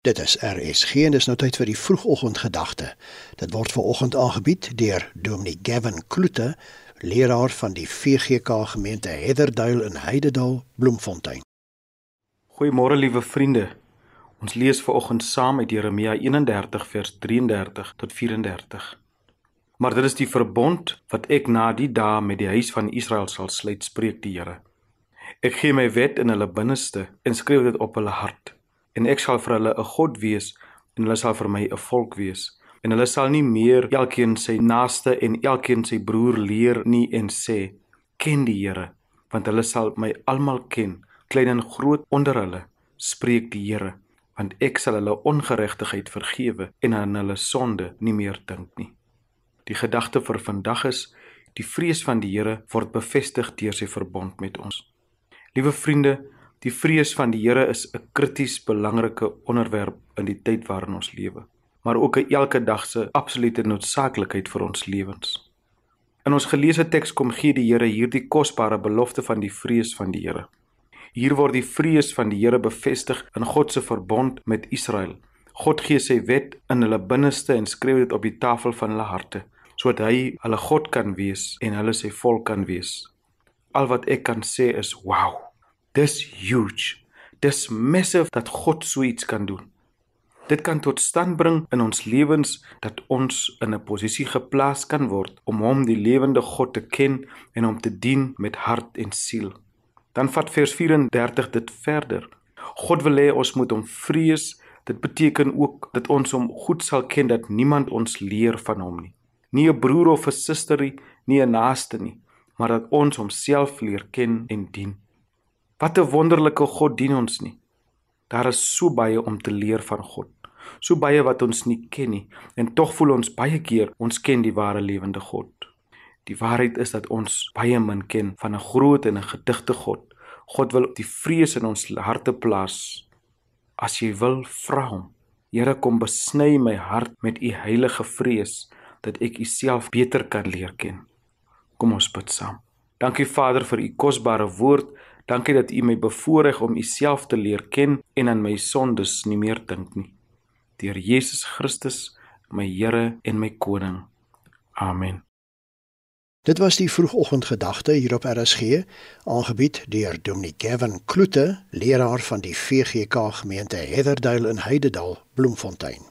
Dit is RSG en dis nou tyd vir die vroegoggendgedagte. Dit word ver oggend aangebied deur Dominee Gavin Kloete, leraar van die VGK gemeente Heatherduil in Heidedal, Bloemfontein. Goeiemôre liewe vriende. Ons lees ver oggend saam uit Jeremia 31 vers 33 tot 34. Maar dit is die verbond wat ek na die dae met die huis van Israel sal sluit, spreek die Here. Ek gee my wet in hulle binneste en skryf dit op hulle hart en ek sal vir hulle 'n God wees en hulle sal vir my 'n volk wees. En hulle sal nie meer elkeen sy naaste en elkeen sy broer leer nie en sê ken die Here want hulle sal my almal ken klein en groot onder hulle spreek die Here. Want ek sal hulle ongeregtigheid vergewe en aan hulle sonde nie meer dink nie. Die gedagte vir vandag is die vrees van die Here word bevestig deur sy verbond met ons. Liewe vriende Die vrees van die Here is 'n krities belangrike onderwerp in die tyd waarin ons lewe, maar ook 'n elke dag se absolute noodsaaklikheid vir ons lewens. In ons geleesde teks kom gee die Here hierdie kosbare belofte van die vrees van die Here. Hier word die vrees van die Here bevestig in God se verbond met Israel. God gee sy wet in hulle binneste en skryf dit op die tafel van hulle harte, sodat hy hulle God kan wees en hulle sy volk kan wees. Al wat ek kan sê is wow. Dis huge. Dis massive dat God so iets kan doen. Dit kan tot stand bring in ons lewens dat ons in 'n posisie geplaas kan word om hom die lewende God te ken en hom te dien met hart en siel. Dan vat vers 34 dit verder. God wil hê ons moet hom vrees. Dit beteken ook dat ons hom goed sal ken dat niemand ons leer van hom nie. Nie 'n broer of 'n suster nie, nie 'n naaste nie, maar dat ons homself leer ken en dien. Wat 'n wonderlike God dien ons nie. Daar is so baie om te leer van God. So baie wat ons nie ken nie en tog voel ons baie keer ons ken die ware lewende God. Die waarheid is dat ons baie min ken van 'n groot en 'n gedigte God. God wil die vrees in ons harte plaas. As jy wil, vra hom. Here kom besny my hart met u heilige vrees dat ek u self beter kan leer ken. Kom ons bid saam. Dankie Vader vir u kosbare woord. Dankie dat U my bevoorreg om U self te leer ken en aan my sondes nie meer dink nie. Deur Jesus Christus, my Here en my koning. Amen. Dit was die vroegoggendgedagte hier op RSG, aangebied deur Dominee Gavin Kloete, leraar van die VGK gemeente Heatherduil in Heidedal, Bloemfontein.